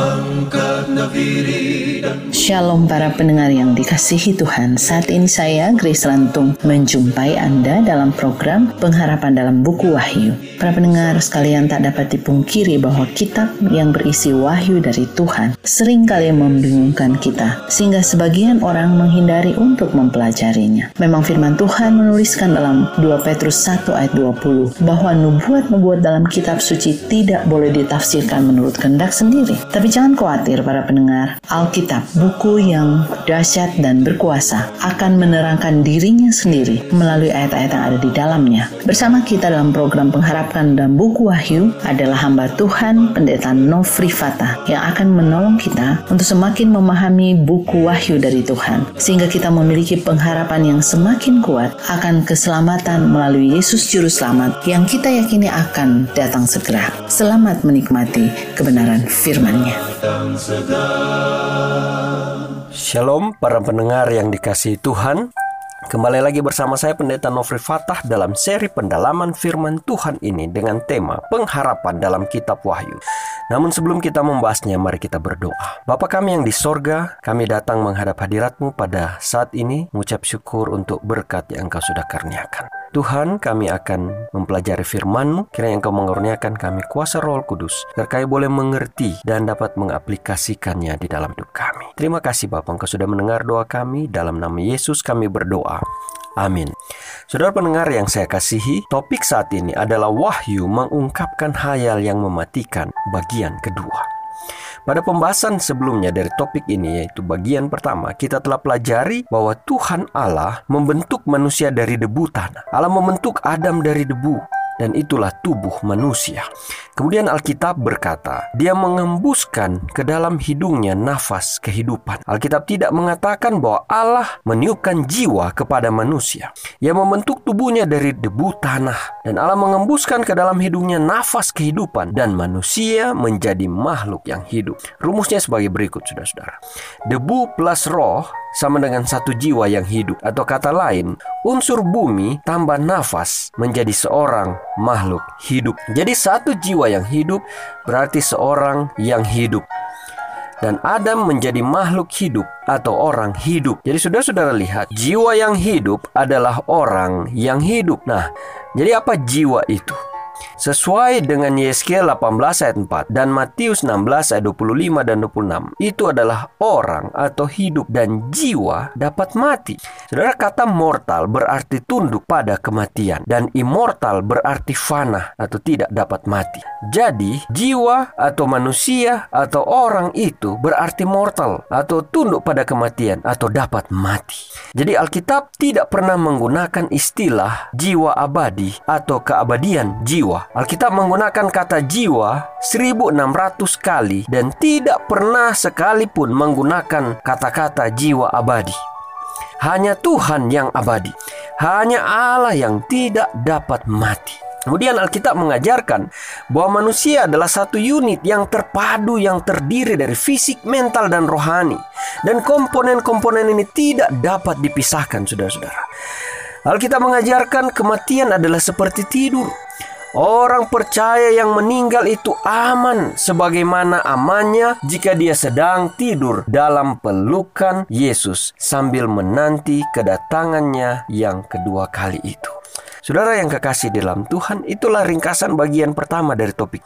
Oh. Shalom para pendengar yang dikasihi Tuhan Saat ini saya Grace Lantung menjumpai Anda dalam program Pengharapan dalam Buku Wahyu Para pendengar sekalian tak dapat dipungkiri bahwa kitab yang berisi wahyu dari Tuhan sering kali membingungkan kita sehingga sebagian orang menghindari untuk mempelajarinya. Memang firman Tuhan menuliskan dalam 2 Petrus 1 ayat 20 bahwa nubuat-nubuat dalam kitab suci tidak boleh ditafsirkan menurut kehendak sendiri. Tapi jangan khawatir para pendengar, Alkitab, buku yang dahsyat dan berkuasa, akan menerangkan dirinya sendiri melalui ayat-ayat yang ada di dalamnya. Bersama kita dalam program pengharapan dan buku Wahyu adalah hamba Tuhan Pendeta Nofri Fatah yang akan menolong kita untuk semakin memahami buku Wahyu dari Tuhan sehingga kita memiliki pengharapan yang semakin kuat akan keselamatan melalui Yesus Juru Selamat yang kita yakini akan datang segera. Selamat menikmati kebenaran firman-Nya. Shalom para pendengar yang dikasihi Tuhan Kembali lagi bersama saya Pendeta Nofri Fatah dalam seri pendalaman firman Tuhan ini dengan tema pengharapan dalam kitab Wahyu. Namun sebelum kita membahasnya, mari kita berdoa. Bapa kami yang di sorga, kami datang menghadap hadiratmu pada saat ini, mengucap syukur untuk berkat yang engkau sudah karniakan. Tuhan, kami akan mempelajari firman-Mu, kiranya Engkau mengurniakan kami kuasa roh kudus, agar kami boleh mengerti dan dapat mengaplikasikannya di dalam hidup kami. Terima kasih Bapak, Engkau sudah mendengar doa kami, dalam nama Yesus kami berdoa. Amin. Saudara pendengar yang saya kasihi, topik saat ini adalah wahyu mengungkapkan hayal yang mematikan bagian kedua. Pada pembahasan sebelumnya dari topik ini yaitu bagian pertama, kita telah pelajari bahwa Tuhan Allah membentuk manusia dari debu tanah. Allah membentuk Adam dari debu dan itulah tubuh manusia. Kemudian Alkitab berkata, dia mengembuskan ke dalam hidungnya nafas kehidupan. Alkitab tidak mengatakan bahwa Allah meniupkan jiwa kepada manusia. Ia membentuk tubuhnya dari debu tanah dan Allah mengembuskan ke dalam hidungnya nafas kehidupan dan manusia menjadi makhluk yang hidup. Rumusnya sebagai berikut, saudara-saudara. Debu plus roh sama dengan satu jiwa yang hidup. Atau kata lain, unsur bumi tambah nafas menjadi seorang makhluk hidup. Jadi satu jiwa yang hidup berarti seorang yang hidup. Dan Adam menjadi makhluk hidup atau orang hidup. Jadi sudah-saudara lihat, jiwa yang hidup adalah orang yang hidup. Nah, jadi apa jiwa itu? Sesuai dengan Yeskiel 18 ayat 4 dan Matius 16 ayat 25 dan 26. Itu adalah orang atau hidup dan jiwa dapat mati. Saudara kata mortal berarti tunduk pada kematian dan immortal berarti fana atau tidak dapat mati. Jadi jiwa atau manusia atau orang itu berarti mortal atau tunduk pada kematian atau dapat mati. Jadi Alkitab tidak pernah menggunakan istilah jiwa abadi atau keabadian jiwa Alkitab menggunakan kata jiwa 1600 kali dan tidak pernah sekalipun menggunakan kata-kata jiwa abadi. Hanya Tuhan yang abadi. Hanya Allah yang tidak dapat mati. Kemudian Alkitab mengajarkan bahwa manusia adalah satu unit yang terpadu yang terdiri dari fisik, mental, dan rohani. Dan komponen-komponen ini tidak dapat dipisahkan, saudara-saudara. Alkitab mengajarkan kematian adalah seperti tidur. Orang percaya yang meninggal itu aman sebagaimana amannya jika dia sedang tidur dalam pelukan Yesus sambil menanti kedatangannya yang kedua kali itu. Saudara yang kekasih dalam Tuhan, itulah ringkasan bagian pertama dari topik.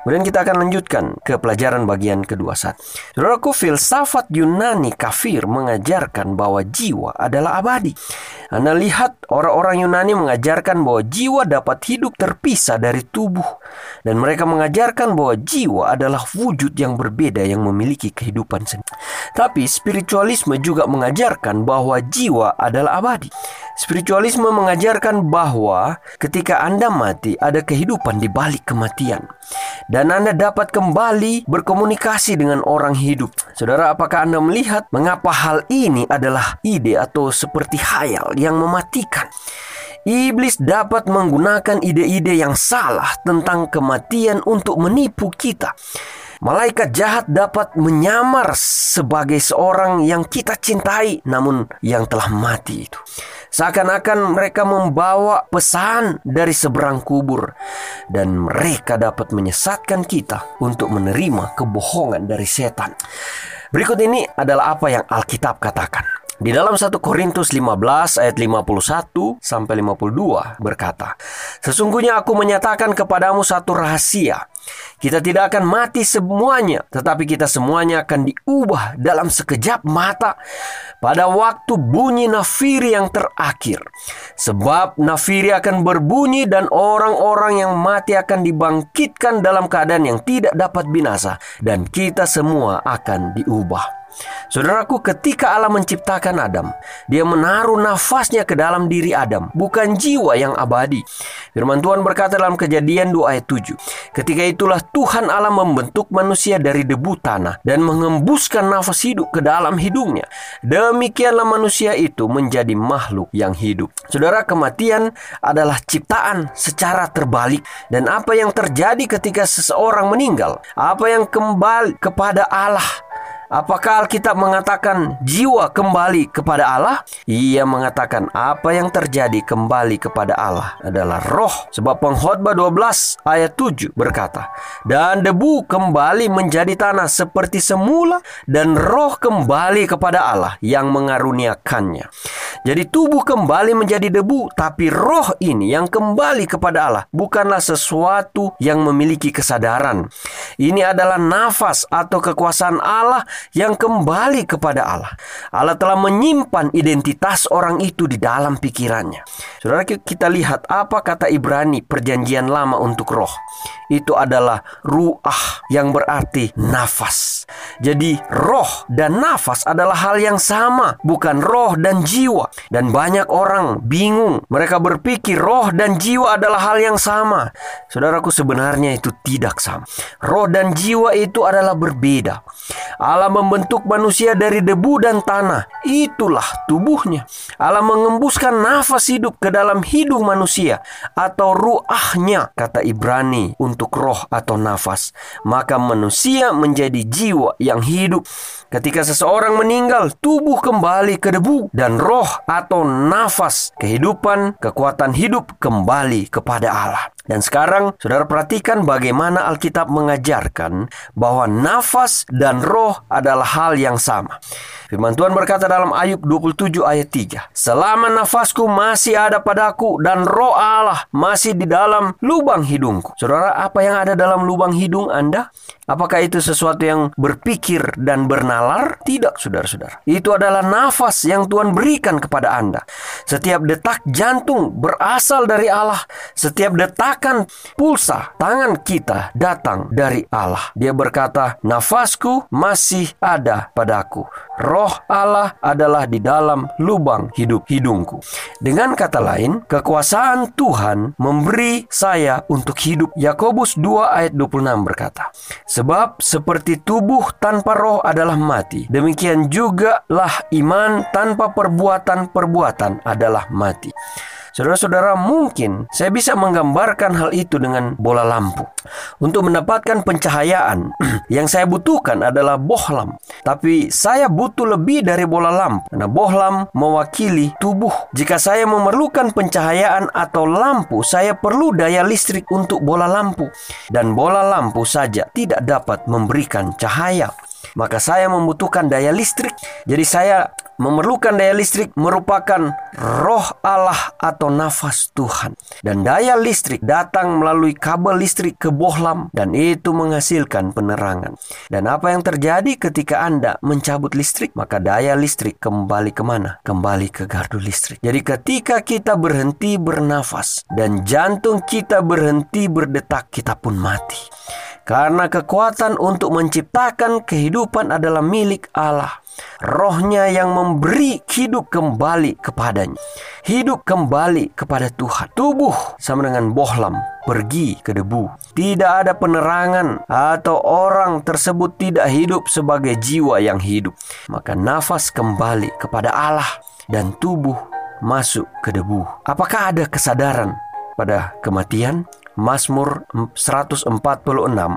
Kemudian kita akan lanjutkan ke pelajaran bagian kedua saat. Saudaraku, filsafat Yunani kafir mengajarkan bahwa jiwa adalah abadi. Anda lihat orang-orang Yunani mengajarkan bahwa jiwa dapat hidup terpisah dari tubuh. Dan mereka mengajarkan bahwa jiwa adalah wujud yang berbeda yang memiliki kehidupan sendiri. Tapi spiritualisme juga mengajarkan bahwa jiwa adalah abadi. Spiritualisme mengajarkan bahwa ketika Anda mati ada kehidupan di balik kematian. Dan Anda dapat kembali berkomunikasi dengan orang hidup. Saudara, apakah Anda melihat mengapa hal ini adalah ide atau seperti hayal yang mematikan? Iblis dapat menggunakan ide-ide yang salah tentang kematian untuk menipu kita. Malaikat jahat dapat menyamar sebagai seorang yang kita cintai namun yang telah mati itu. Seakan-akan mereka membawa pesan dari seberang kubur dan mereka dapat menyesatkan kita untuk menerima kebohongan dari setan. Berikut ini adalah apa yang Alkitab katakan. Di dalam 1 Korintus 15 ayat 51 sampai 52 berkata, Sesungguhnya aku menyatakan kepadamu satu rahasia. Kita tidak akan mati semuanya, tetapi kita semuanya akan diubah dalam sekejap mata pada waktu bunyi nafiri yang terakhir. Sebab nafiri akan berbunyi dan orang-orang yang mati akan dibangkitkan dalam keadaan yang tidak dapat binasa dan kita semua akan diubah. Saudaraku, ketika Allah menciptakan Adam, Dia menaruh nafasnya ke dalam diri Adam, bukan jiwa yang abadi. Firman Tuhan berkata dalam Kejadian 2 ayat 7, "Ketika itulah Tuhan Allah membentuk manusia dari debu tanah dan mengembuskan nafas hidup ke dalam hidungnya. Demikianlah manusia itu menjadi makhluk yang hidup." Saudara, kematian adalah ciptaan secara terbalik dan apa yang terjadi ketika seseorang meninggal, apa yang kembali kepada Allah Apakah Alkitab mengatakan jiwa kembali kepada Allah? Ia mengatakan apa yang terjadi kembali kepada Allah adalah roh. Sebab pengkhotbah 12 ayat 7 berkata, Dan debu kembali menjadi tanah seperti semula dan roh kembali kepada Allah yang mengaruniakannya. Jadi tubuh kembali menjadi debu, tapi roh ini yang kembali kepada Allah bukanlah sesuatu yang memiliki kesadaran. Ini adalah nafas atau kekuasaan Allah yang kembali kepada Allah. Allah telah menyimpan identitas orang itu di dalam pikirannya. Saudara kita lihat apa kata Ibrani perjanjian lama untuk roh. Itu adalah ruah yang berarti nafas. Jadi roh dan nafas adalah hal yang sama, bukan roh dan jiwa. Dan banyak orang bingung. Mereka berpikir roh dan jiwa adalah hal yang sama. Saudaraku sebenarnya itu tidak sama. Roh dan jiwa itu adalah berbeda. Allah membentuk manusia dari debu dan tanah. Itulah tubuhnya. Allah mengembuskan nafas hidup ke dalam hidung manusia atau ruahnya, kata Ibrani untuk roh atau nafas. Maka manusia menjadi jiwa yang hidup. Ketika seseorang meninggal, tubuh kembali ke debu dan roh atau nafas kehidupan, kekuatan hidup kembali kepada Allah. Dan sekarang saudara perhatikan bagaimana Alkitab mengajarkan bahwa nafas dan roh adalah hal yang sama. Firman Tuhan berkata dalam Ayub 27 ayat 3. Selama nafasku masih ada padaku dan roh Allah masih di dalam lubang hidungku. Saudara, apa yang ada dalam lubang hidung Anda? Apakah itu sesuatu yang berpikir dan bernalar? Tidak, saudara-saudara. Itu adalah nafas yang Tuhan berikan kepada Anda. Setiap detak jantung berasal dari Allah. Setiap detakan pulsa tangan kita datang dari Allah. Dia berkata, nafasku masih ada padaku. Roh Allah adalah di dalam lubang hidup hidungku. Dengan kata lain, kekuasaan Tuhan memberi saya untuk hidup. Yakobus 2 ayat 26 berkata, Sebab seperti tubuh tanpa roh adalah mati, demikian juga lah iman tanpa perbuatan-perbuatan adalah mati. Saudara-saudara, mungkin saya bisa menggambarkan hal itu dengan bola lampu. Untuk mendapatkan pencahayaan, yang saya butuhkan adalah bohlam. Tapi saya butuh lebih dari bola lampu. Karena bohlam mewakili tubuh. Jika saya memerlukan pencahayaan atau lampu, saya perlu daya listrik untuk bola lampu. Dan bola lampu saja tidak dapat memberikan cahaya maka saya membutuhkan daya listrik. Jadi saya memerlukan daya listrik merupakan roh Allah atau nafas Tuhan. Dan daya listrik datang melalui kabel listrik ke bohlam dan itu menghasilkan penerangan. Dan apa yang terjadi ketika Anda mencabut listrik? Maka daya listrik kembali ke mana? Kembali ke gardu listrik. Jadi ketika kita berhenti bernafas dan jantung kita berhenti berdetak, kita pun mati. Karena kekuatan untuk menciptakan kehidupan adalah milik Allah. Rohnya yang memberi hidup kembali kepadanya. Hidup kembali kepada Tuhan. Tubuh sama dengan bohlam pergi ke debu. Tidak ada penerangan atau orang tersebut tidak hidup sebagai jiwa yang hidup. Maka nafas kembali kepada Allah dan tubuh masuk ke debu. Apakah ada kesadaran pada kematian? Mazmur 146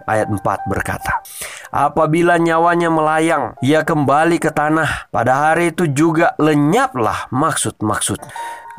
ayat 4 berkata, Apabila nyawanya melayang, ia kembali ke tanah. Pada hari itu juga lenyaplah maksud-maksud.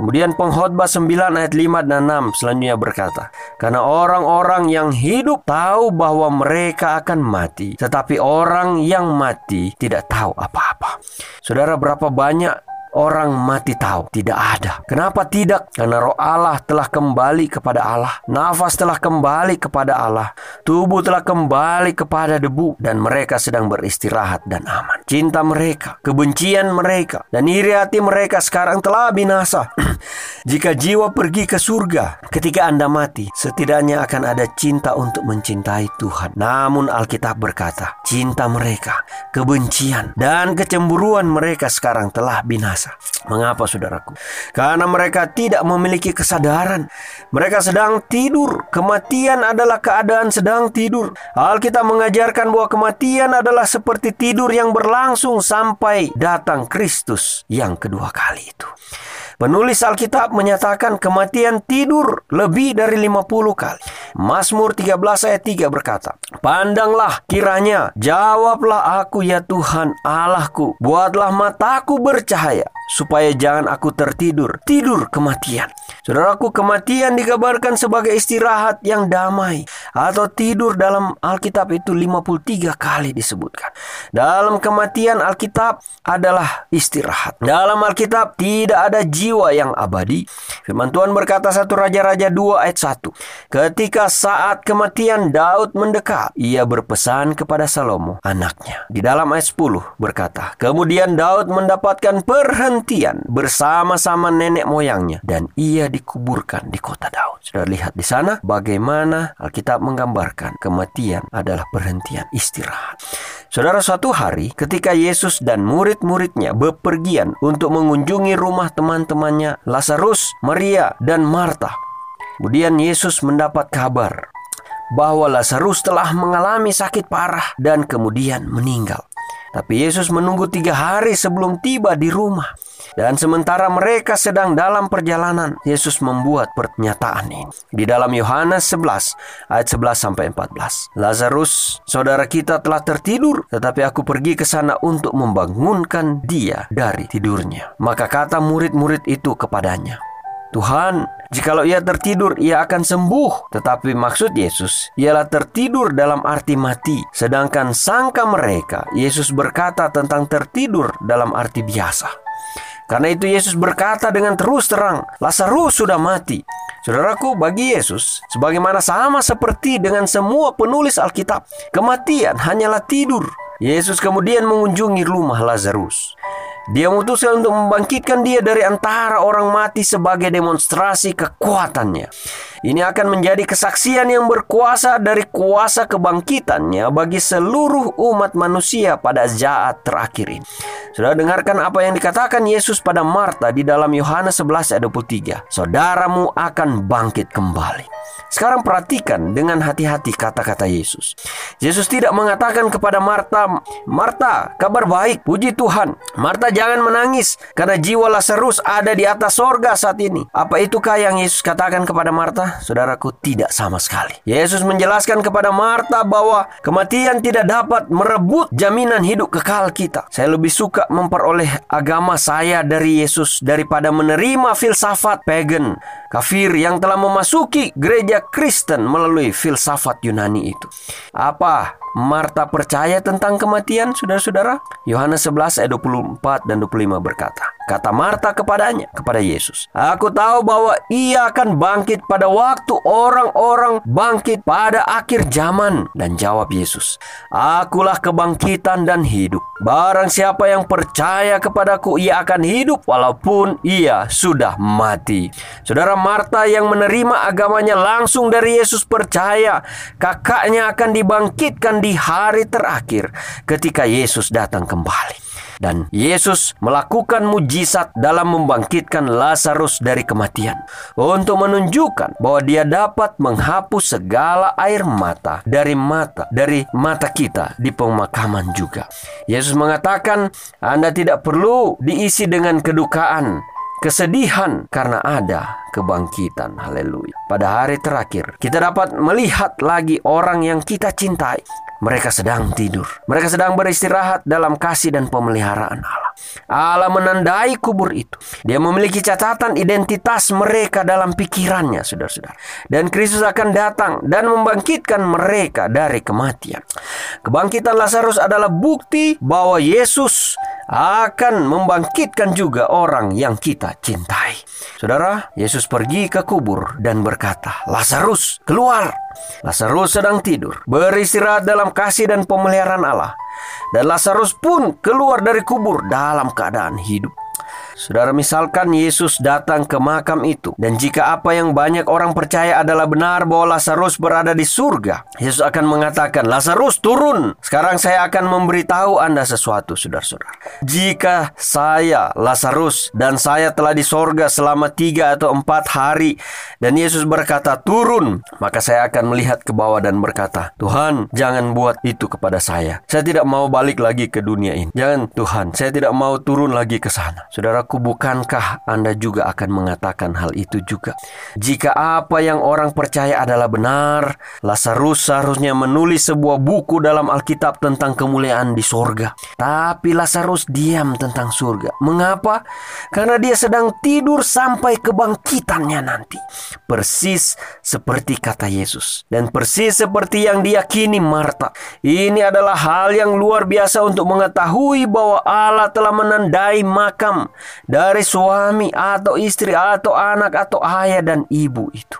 Kemudian pengkhotbah 9 ayat 5 dan 6 selanjutnya berkata, Karena orang-orang yang hidup tahu bahwa mereka akan mati, tetapi orang yang mati tidak tahu apa-apa. Saudara, berapa banyak orang mati tahu tidak ada. Kenapa tidak? Karena roh Allah telah kembali kepada Allah. Nafas telah kembali kepada Allah. Tubuh telah kembali kepada debu dan mereka sedang beristirahat dan aman. Cinta mereka, kebencian mereka, dan iri hati mereka sekarang telah binasa. Jika jiwa pergi ke surga ketika Anda mati, setidaknya akan ada cinta untuk mencintai Tuhan. Namun Alkitab berkata, cinta mereka, kebencian, dan kecemburuan mereka sekarang telah binasa binasa. Mengapa saudaraku? Karena mereka tidak memiliki kesadaran. Mereka sedang tidur. Kematian adalah keadaan sedang tidur. Alkitab mengajarkan bahwa kematian adalah seperti tidur yang berlangsung sampai datang Kristus yang kedua kali itu. Penulis Alkitab menyatakan kematian tidur lebih dari 50 kali. Mazmur 13 ayat 3 berkata, Pandanglah kiranya, jawablah aku ya Tuhan Allahku, buatlah mataku bercahaya, supaya jangan aku tertidur, tidur kematian. Saudaraku, kematian dikabarkan sebagai istirahat yang damai atau tidur dalam Alkitab itu 53 kali disebutkan. Dalam kematian Alkitab adalah istirahat. Dalam Alkitab tidak ada jiwa yang abadi. Firman Tuhan berkata satu Raja-Raja 2 ayat 1. Ketika saat kematian Daud mendekat, ia berpesan kepada Salomo, anaknya. Di dalam ayat 10 berkata, Kemudian Daud mendapatkan perhentian bersama-sama nenek moyangnya dan ia dikuburkan di kota Daud. Sudah lihat di sana bagaimana Alkitab menggambarkan kematian adalah perhentian istirahat. Saudara, suatu hari ketika Yesus dan murid-muridnya bepergian untuk mengunjungi rumah teman-temannya Lazarus, Maria, dan Marta. Kemudian Yesus mendapat kabar bahwa Lazarus telah mengalami sakit parah dan kemudian meninggal. Tapi Yesus menunggu tiga hari sebelum tiba di rumah. Dan sementara mereka sedang dalam perjalanan, Yesus membuat pernyataan ini. Di dalam Yohanes 11 ayat 11 sampai 14. Lazarus, saudara kita telah tertidur, tetapi aku pergi ke sana untuk membangunkan dia dari tidurnya. Maka kata murid-murid itu kepadanya, Tuhan, jikalau ia tertidur, ia akan sembuh. Tetapi maksud Yesus ialah tertidur dalam arti mati. Sedangkan sangka mereka, Yesus berkata tentang tertidur dalam arti biasa. Karena itu Yesus berkata dengan terus terang, Lazarus sudah mati. Saudaraku, bagi Yesus, sebagaimana sama seperti dengan semua penulis Alkitab, kematian hanyalah tidur. Yesus kemudian mengunjungi rumah Lazarus. Dia memutuskan untuk membangkitkan dia dari antara orang mati sebagai demonstrasi kekuatannya. Ini akan menjadi kesaksian yang berkuasa dari kuasa kebangkitannya bagi seluruh umat manusia pada saat terakhir ini. Sudah dengarkan apa yang dikatakan Yesus pada Marta di dalam Yohanes 11 ayat 23. Saudaramu akan bangkit kembali. Sekarang perhatikan dengan hati-hati kata-kata Yesus. Yesus tidak mengatakan kepada Marta, Marta, kabar baik, puji Tuhan. Marta jangan menangis karena jiwa Lazarus ada di atas sorga saat ini. Apa itukah yang Yesus katakan kepada Marta? Saudaraku tidak sama sekali. Yesus menjelaskan kepada Marta bahwa kematian tidak dapat merebut jaminan hidup kekal kita. Saya lebih suka memperoleh agama saya dari Yesus daripada menerima filsafat pagan, kafir yang telah memasuki gereja Kristen melalui filsafat Yunani itu. Apa Marta percaya tentang kematian, saudara-saudara? Yohanes 11 ayat 24 dan 25 berkata, Kata Marta kepadanya, kepada Yesus, Aku tahu bahwa ia akan bangkit pada waktu orang-orang bangkit pada akhir zaman. Dan jawab Yesus, Akulah kebangkitan dan hidup. Barang siapa yang percaya kepadaku, ia akan hidup walaupun ia sudah mati. Saudara Marta yang menerima agamanya langsung dari Yesus percaya, kakaknya akan dibangkitkan di hari terakhir ketika Yesus datang kembali. Dan Yesus melakukan mujizat dalam membangkitkan Lazarus dari kematian untuk menunjukkan bahwa dia dapat menghapus segala air mata dari mata dari mata kita di pemakaman juga. Yesus mengatakan, "Anda tidak perlu diisi dengan kedukaan kesedihan karena ada kebangkitan. Haleluya. Pada hari terakhir, kita dapat melihat lagi orang yang kita cintai. Mereka sedang tidur. Mereka sedang beristirahat dalam kasih dan pemeliharaan Allah. Allah menandai kubur itu. Dia memiliki catatan identitas mereka dalam pikirannya, saudara-saudara. Dan Kristus akan datang dan membangkitkan mereka dari kematian. Kebangkitan Lazarus adalah bukti bahwa Yesus akan membangkitkan juga orang yang kita cintai. Saudara, Yesus pergi ke kubur dan berkata, "Lazarus, keluar!" Lazarus sedang tidur, beristirahat dalam kasih dan pemeliharaan Allah. Dan Lazarus pun keluar dari kubur dalam keadaan hidup. Saudara misalkan Yesus datang ke makam itu dan jika apa yang banyak orang percaya adalah benar bahwa Lazarus berada di surga, Yesus akan mengatakan, "Lazarus turun. Sekarang saya akan memberitahu Anda sesuatu, Saudara-saudara. Jika saya Lazarus dan saya telah di sorga selama tiga atau empat hari dan Yesus berkata, "Turun," maka saya akan melihat ke bawah dan berkata, "Tuhan, jangan buat itu kepada saya. Saya tidak mau balik lagi ke dunia ini. Jangan, Tuhan, saya tidak mau turun lagi ke sana." Saudara Saudaraku, bukankah Anda juga akan mengatakan hal itu juga? Jika apa yang orang percaya adalah benar, Lazarus seharusnya menulis sebuah buku dalam Alkitab tentang kemuliaan di sorga. Tapi Lazarus diam tentang surga. Mengapa? Karena dia sedang tidur sampai kebangkitannya nanti. Persis seperti kata Yesus. Dan persis seperti yang diyakini Marta. Ini adalah hal yang luar biasa untuk mengetahui bahwa Allah telah menandai makam dari suami atau istri atau anak atau ayah dan ibu itu.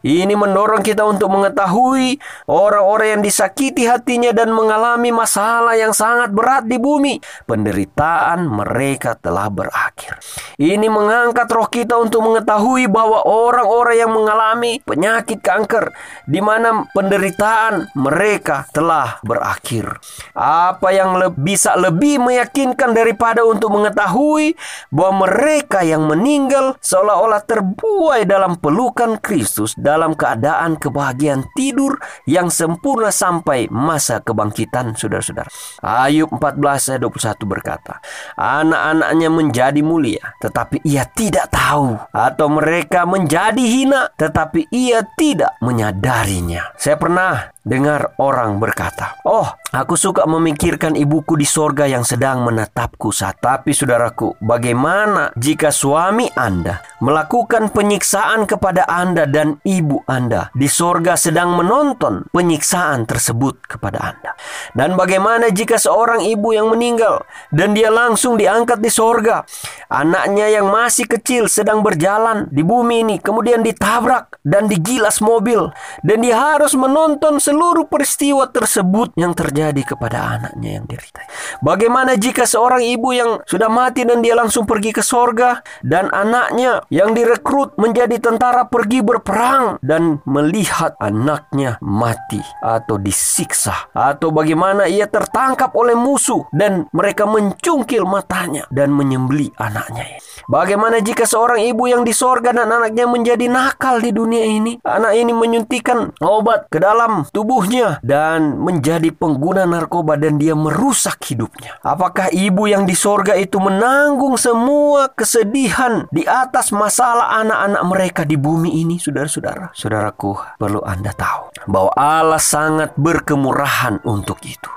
Ini mendorong kita untuk mengetahui orang-orang yang disakiti hatinya dan mengalami masalah yang sangat berat di bumi. Penderitaan mereka telah berakhir. Ini mengangkat roh kita untuk mengetahui bahwa orang-orang yang mengalami penyakit kanker, di mana penderitaan mereka telah berakhir. Apa yang le bisa lebih meyakinkan daripada untuk mengetahui bahwa mereka yang meninggal seolah-olah terbuai dalam pelukan Kristus dalam keadaan kebahagiaan tidur yang sempurna sampai masa kebangkitan saudara-saudara. Ayub 14 ayat 21 berkata, Anak-anaknya menjadi mulia, tetapi ia tidak tahu. Atau mereka menjadi hina, tetapi ia tidak menyadarinya. Saya pernah dengar orang berkata, Oh, aku suka memikirkan ibuku di sorga yang sedang menatapku saat. Tapi saudaraku, bagaimana jika suami Anda melakukan penyiksaan kepada Anda dan ibu Anda di sorga sedang menonton penyiksaan tersebut kepada Anda? Dan bagaimana jika seorang ibu yang meninggal dan dia langsung diangkat di sorga, anaknya yang masih kecil sedang berjalan di bumi ini, kemudian ditabrak dan digilas mobil, dan dia harus menonton seluruh peristiwa tersebut yang terjadi kepada anaknya yang derita. Bagaimana jika seorang ibu yang sudah mati dan dia langsung pergi ke sorga dan anaknya yang direkrut menjadi tentara pergi berperang dan melihat anaknya mati atau disiksa atau bagaimana ia tertangkap oleh musuh dan mereka mencungkil matanya dan menyembeli anaknya. Bagaimana jika seorang ibu yang di sorga dan anaknya menjadi nakal di dunia ini? Anak ini menyuntikkan obat ke dalam tubuhnya dan menjadi pengguna narkoba dan dia merusak hidupnya. Apakah ibu yang di sorga itu menanggung semua kesedihan di atas masalah anak-anak mereka di bumi ini, saudara-saudara? Saudaraku, perlu Anda tahu bahwa Allah sangat berkemurahan untuk itu.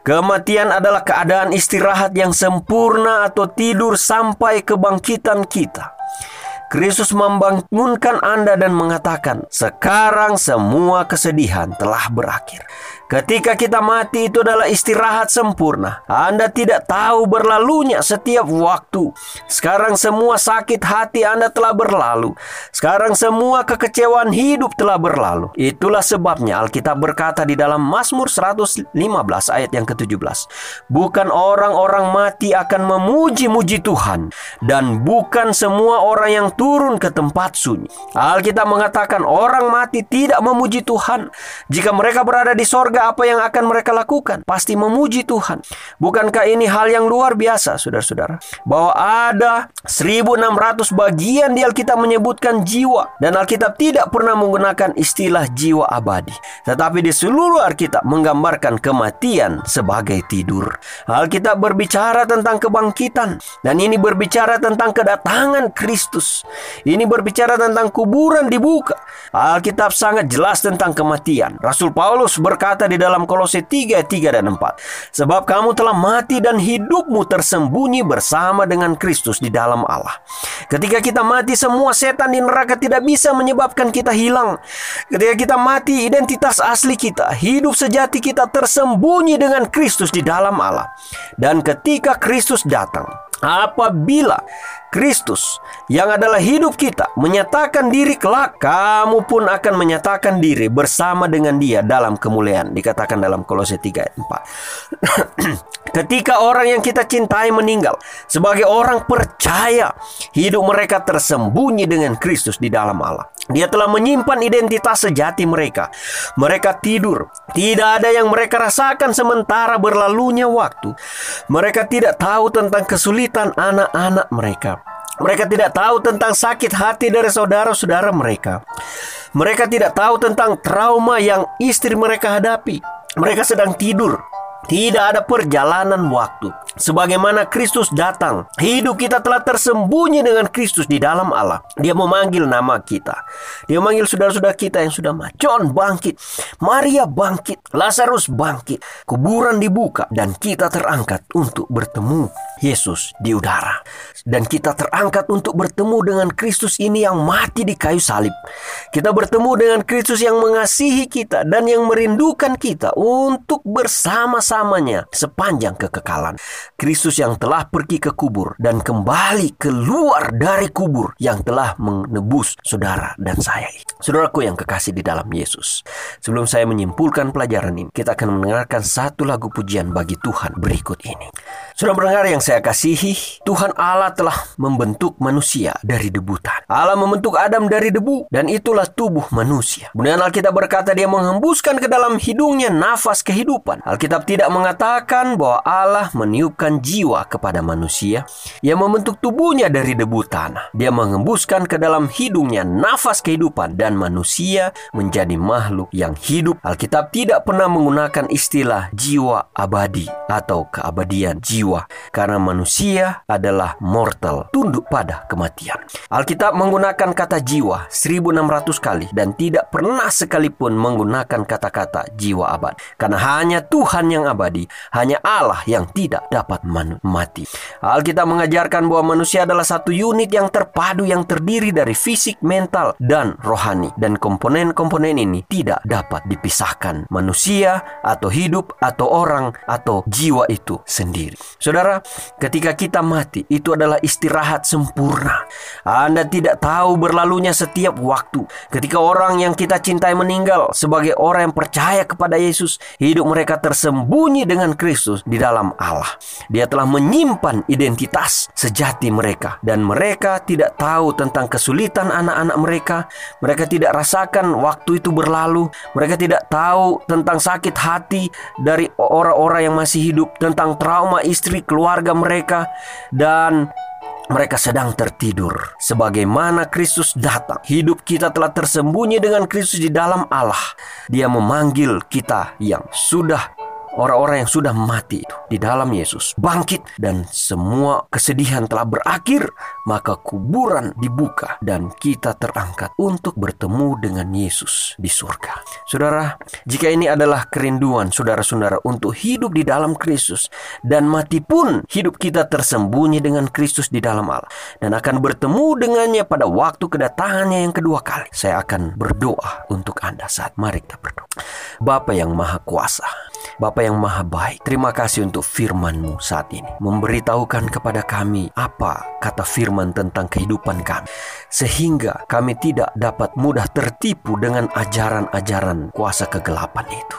Kematian adalah keadaan istirahat yang sempurna atau tidur sampai kebangkitan kita. Kristus membangunkan Anda dan mengatakan, "Sekarang semua kesedihan telah berakhir." Ketika kita mati itu adalah istirahat sempurna. Anda tidak tahu berlalunya setiap waktu. Sekarang semua sakit hati Anda telah berlalu. Sekarang semua kekecewaan hidup telah berlalu. Itulah sebabnya Alkitab berkata di dalam Mazmur 115 ayat yang ke-17. Bukan orang-orang mati akan memuji-muji Tuhan. Dan bukan semua orang yang turun ke tempat sunyi. Alkitab mengatakan orang mati tidak memuji Tuhan. Jika mereka berada di sorga maka apa yang akan mereka lakukan? Pasti memuji Tuhan. Bukankah ini hal yang luar biasa, saudara-saudara? Bahwa ada 1600 bagian di Alkitab menyebutkan jiwa. Dan Alkitab tidak pernah menggunakan istilah jiwa abadi. Tetapi di seluruh Alkitab menggambarkan kematian sebagai tidur. Alkitab berbicara tentang kebangkitan. Dan ini berbicara tentang kedatangan Kristus. Ini berbicara tentang kuburan dibuka. Alkitab sangat jelas tentang kematian. Rasul Paulus berkata di dalam Kolose 3, 3 dan 4. Sebab kamu telah mati dan hidupmu tersembunyi bersama dengan Kristus di dalam Allah. Ketika kita mati semua setan di neraka tidak bisa menyebabkan kita hilang. Ketika kita mati identitas asli kita, hidup sejati kita tersembunyi dengan Kristus di dalam Allah. Dan ketika Kristus datang, apabila Kristus yang adalah hidup kita menyatakan diri kelak kamu pun akan menyatakan diri bersama dengan dia dalam kemuliaan. Dikatakan dalam Kolose 3 ayat 4 ketika orang yang kita cintai meninggal sebagai orang percaya hidup mereka tersembunyi dengan Kristus di dalam Allah. Dia telah menyimpan identitas sejati mereka. Mereka tidur. Tidak ada yang mereka rasakan sementara berlalunya waktu. Mereka tidak tahu tentang kesulitan anak-anak mereka mereka tidak tahu tentang sakit hati dari saudara-saudara mereka. Mereka tidak tahu tentang trauma yang istri mereka hadapi. Mereka sedang tidur. Tidak ada perjalanan waktu. Sebagaimana Kristus datang, hidup kita telah tersembunyi dengan Kristus di dalam Allah. Dia memanggil nama kita. Dia memanggil saudara-saudara kita yang sudah mati. Bangkit, Maria bangkit, Lazarus bangkit. Kuburan dibuka dan kita terangkat untuk bertemu Yesus di udara. Dan kita terangkat untuk bertemu dengan Kristus ini yang mati di kayu salib. Kita bertemu dengan Kristus yang mengasihi kita dan yang merindukan kita untuk bersama-sama selama sepanjang kekekalan. Kristus yang telah pergi ke kubur dan kembali keluar dari kubur yang telah menebus saudara dan saya. Saudaraku yang kekasih di dalam Yesus. Sebelum saya menyimpulkan pelajaran ini, kita akan mendengarkan satu lagu pujian bagi Tuhan berikut ini. Saudara pendengar yang saya kasihi, Tuhan Allah telah membentuk manusia dari debu tanah. Allah membentuk Adam dari debu dan itulah tubuh manusia. Kemudian Alkitab berkata dia menghembuskan ke dalam hidungnya nafas kehidupan. Alkitab tidak mengatakan bahwa Allah meniupkan jiwa kepada manusia yang membentuk tubuhnya dari debu tanah. Dia menghembuskan ke dalam hidungnya nafas kehidupan dan manusia menjadi makhluk yang hidup. Alkitab tidak pernah menggunakan istilah jiwa abadi atau keabadian jiwa karena manusia adalah mortal, tunduk pada kematian. Alkitab menggunakan kata jiwa 1600 kali dan tidak pernah sekalipun menggunakan kata-kata jiwa abad. Karena hanya Tuhan yang abadi, hanya Allah yang tidak dapat mati. Alkitab mengajarkan bahwa manusia adalah satu unit yang terpadu yang terdiri dari fisik, mental, dan rohani. Dan komponen-komponen ini tidak dapat dipisahkan. Manusia atau hidup atau orang atau jiwa itu sendiri. Saudara, ketika kita mati, itu adalah istirahat sempurna. Anda tidak tahu berlalunya setiap waktu. Ketika orang yang kita cintai meninggal, sebagai orang yang percaya kepada Yesus, hidup mereka tersembunyi dengan Kristus di dalam Allah. Dia telah menyimpan identitas sejati mereka, dan mereka tidak tahu tentang kesulitan anak-anak mereka. Mereka tidak rasakan waktu itu berlalu. Mereka tidak tahu tentang sakit hati dari orang-orang yang masih hidup, tentang trauma istri keluarga mereka, dan mereka sedang tertidur. Sebagaimana Kristus datang, hidup kita telah tersembunyi dengan Kristus di dalam Allah. Dia memanggil kita yang sudah orang-orang yang sudah mati itu di dalam Yesus bangkit dan semua kesedihan telah berakhir maka kuburan dibuka dan kita terangkat untuk bertemu dengan Yesus di surga. Saudara, jika ini adalah kerinduan saudara-saudara untuk hidup di dalam Kristus dan mati pun hidup kita tersembunyi dengan Kristus di dalam Allah dan akan bertemu dengannya pada waktu kedatangannya yang kedua kali. Saya akan berdoa untuk Anda saat mari kita berdoa. Bapa yang Maha Kuasa, Bapa yang Maha Baik, terima kasih untuk firman-Mu saat ini. Memberitahukan kepada kami apa kata firman tentang kehidupan kami. Sehingga kami tidak dapat mudah tertipu dengan ajaran-ajaran kuasa kegelapan itu.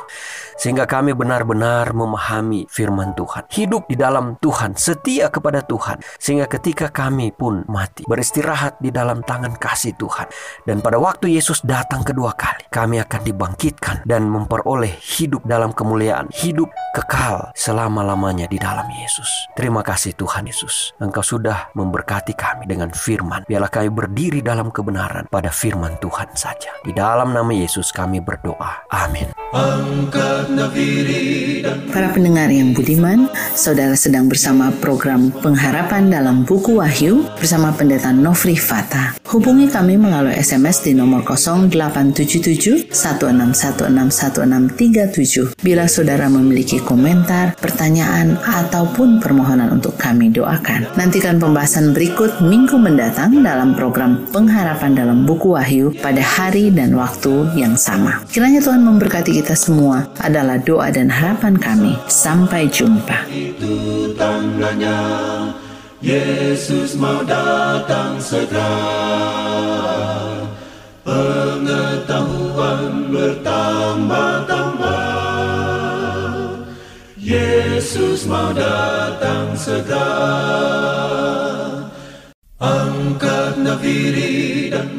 Sehingga kami benar-benar memahami firman Tuhan. Hidup di dalam Tuhan, setia kepada Tuhan, sehingga ketika kami pun mati, beristirahat di dalam tangan kasih Tuhan. Dan pada waktu Yesus datang kedua kali, kami akan dibangkitkan dan memperoleh hidup dalam kemuliaan, hidup kekal selama-lamanya di dalam Yesus. Terima kasih Tuhan Yesus. Engkau sudah memberkati kami dengan firman. Biarlah kami berdiri dalam kebenaran pada firman Tuhan saja. Di dalam nama Yesus kami berdoa. Amin. Para pendengar yang budiman, saudara sedang bersama program pengharapan dalam buku Wahyu bersama pendeta Nofri Fata. Hubungi kami melalui SMS di nomor 0877 16161637 bila saudara memiliki komentar, pertanyaan, ataupun permohonan untuk kami doakan. Nantikan pembahasan berikut minggu mendatang dalam program pengharapan dalam buku Wahyu pada hari dan waktu yang sama. Kiranya Tuhan memberkati kita semua adalah doa dan harapan kami. Sampai jumpa. Itu tandanya Yesus mau datang segera. Pengetahuan bertambah-tambah. Yesus mau datang segera. Angkat nafiri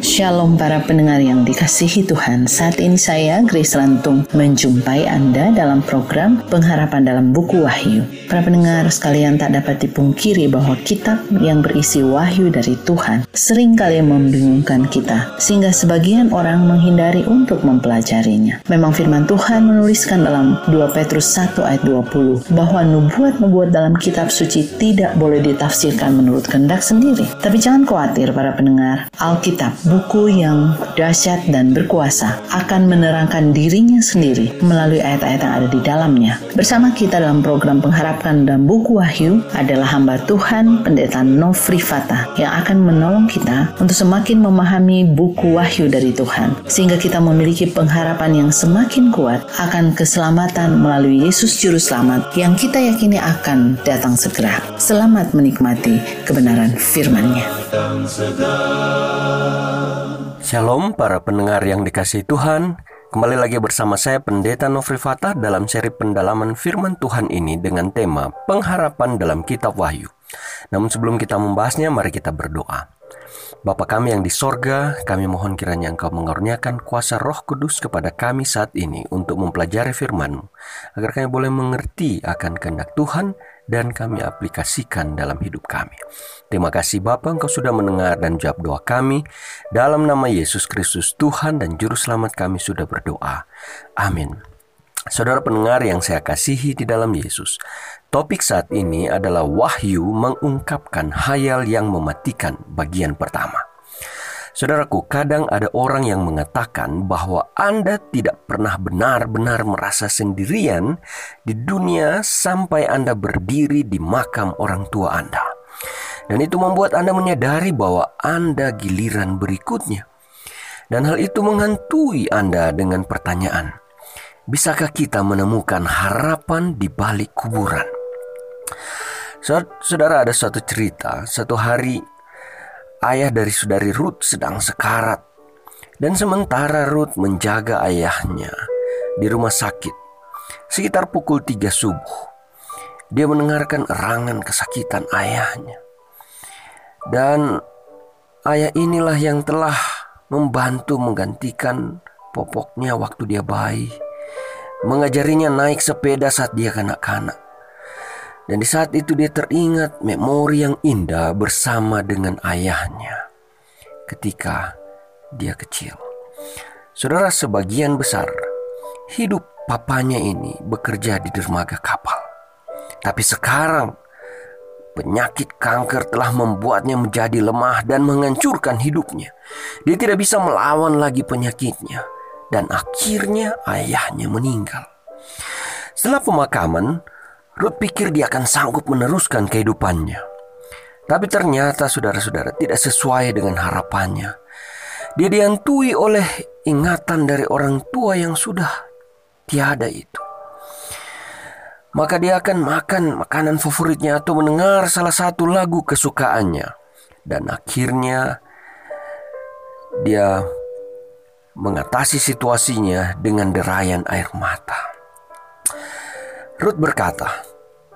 Shalom para pendengar yang dikasihi Tuhan. Saat ini saya Grace Lantung menjumpai Anda dalam program pengharapan dalam buku Wahyu. Para pendengar sekalian tak dapat dipungkiri bahwa kitab yang berisi wahyu dari Tuhan Sering kali membingungkan kita Sehingga sebagian orang menghindari untuk mempelajarinya. Memang firman Tuhan menuliskan dalam 2 Petrus 1 ayat 20 Bahwa nubuat-nubuat dalam kitab suci tidak boleh ditafsirkan menurut kehendak sendiri. Tapi jangan khawatir para pendengar, Alkitab, buku yang dahsyat dan berkuasa, akan menerangkan dirinya sendiri melalui ayat-ayat yang ada di dalamnya. Bersama kita dalam program pengharapan dan buku Wahyu adalah hamba Tuhan Pendeta Nofri Fata yang akan menolong kita untuk semakin memahami buku Wahyu dari Tuhan sehingga kita memiliki pengharapan yang semakin kuat akan keselamatan melalui Yesus Juru Selamat yang kita yakini akan datang segera. Selamat menikmati kebenaran firman-Nya. Shalom para pendengar yang dikasih Tuhan Kembali lagi bersama saya Pendeta Nofri Fatah dalam seri pendalaman firman Tuhan ini dengan tema Pengharapan dalam Kitab Wahyu Namun sebelum kita membahasnya mari kita berdoa Bapa kami yang di sorga, kami mohon kiranya Engkau mengaruniakan kuasa roh kudus kepada kami saat ini untuk mempelajari firman agar kami boleh mengerti akan kehendak Tuhan dan kami aplikasikan dalam hidup kami. Terima kasih Bapa Engkau sudah mendengar dan jawab doa kami. Dalam nama Yesus Kristus Tuhan dan Juru Selamat kami sudah berdoa. Amin. Saudara pendengar yang saya kasihi di dalam Yesus, topik saat ini adalah wahyu mengungkapkan hayal yang mematikan bagian pertama. Saudaraku, kadang ada orang yang mengatakan bahwa Anda tidak pernah benar-benar merasa sendirian di dunia sampai Anda berdiri di makam orang tua Anda. Dan itu membuat Anda menyadari bahwa Anda giliran berikutnya. Dan hal itu menghantui Anda dengan pertanyaan, bisakah kita menemukan harapan di balik kuburan? Saudara ada suatu cerita, satu hari ayah dari saudari Ruth sedang sekarat. Dan sementara Ruth menjaga ayahnya di rumah sakit, sekitar pukul tiga subuh, dia mendengarkan erangan kesakitan ayahnya. Dan ayah inilah yang telah membantu menggantikan popoknya waktu dia bayi, mengajarinya naik sepeda saat dia kanak-kanak dan di saat itu dia teringat memori yang indah bersama dengan ayahnya ketika dia kecil. Saudara sebagian besar hidup papanya ini bekerja di dermaga kapal. Tapi sekarang penyakit kanker telah membuatnya menjadi lemah dan menghancurkan hidupnya. Dia tidak bisa melawan lagi penyakitnya dan akhirnya ayahnya meninggal. Setelah pemakaman, Ruth pikir dia akan sanggup meneruskan kehidupannya. Tapi ternyata saudara-saudara tidak sesuai dengan harapannya. Dia dihantui oleh ingatan dari orang tua yang sudah tiada itu. Maka dia akan makan makanan favoritnya atau mendengar salah satu lagu kesukaannya. Dan akhirnya dia mengatasi situasinya dengan derayan air mata. Ruth berkata,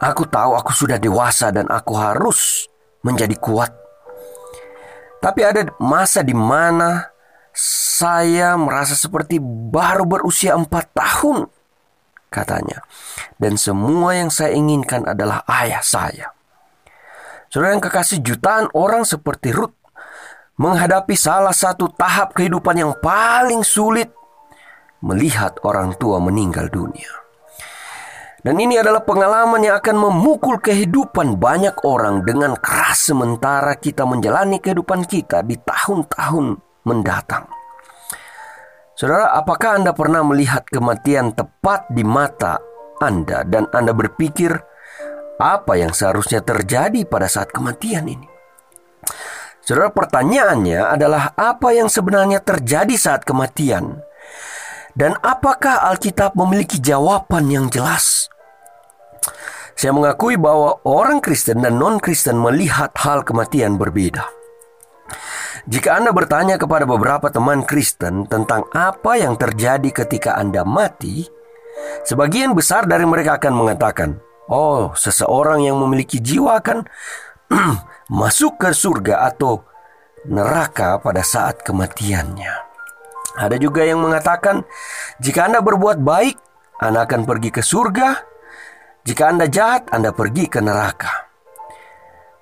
"Aku tahu aku sudah dewasa dan aku harus menjadi kuat. Tapi ada masa di mana saya merasa seperti baru berusia empat tahun." katanya. Dan semua yang saya inginkan adalah ayah saya. Saudara yang kekasih jutaan orang seperti Ruth menghadapi salah satu tahap kehidupan yang paling sulit melihat orang tua meninggal dunia. Dan ini adalah pengalaman yang akan memukul kehidupan banyak orang dengan keras sementara kita menjalani kehidupan kita di tahun-tahun mendatang. Saudara, apakah Anda pernah melihat kematian tepat di mata Anda dan Anda berpikir apa yang seharusnya terjadi pada saat kematian ini? Saudara, pertanyaannya adalah apa yang sebenarnya terjadi saat kematian? Dan apakah Alkitab memiliki jawaban yang jelas? Saya mengakui bahwa orang Kristen dan non-Kristen melihat hal kematian berbeda. Jika Anda bertanya kepada beberapa teman Kristen tentang apa yang terjadi ketika Anda mati, sebagian besar dari mereka akan mengatakan, "Oh, seseorang yang memiliki jiwa akan masuk ke surga atau neraka pada saat kematiannya." Ada juga yang mengatakan, jika Anda berbuat baik, Anda akan pergi ke surga. Jika Anda jahat, Anda pergi ke neraka.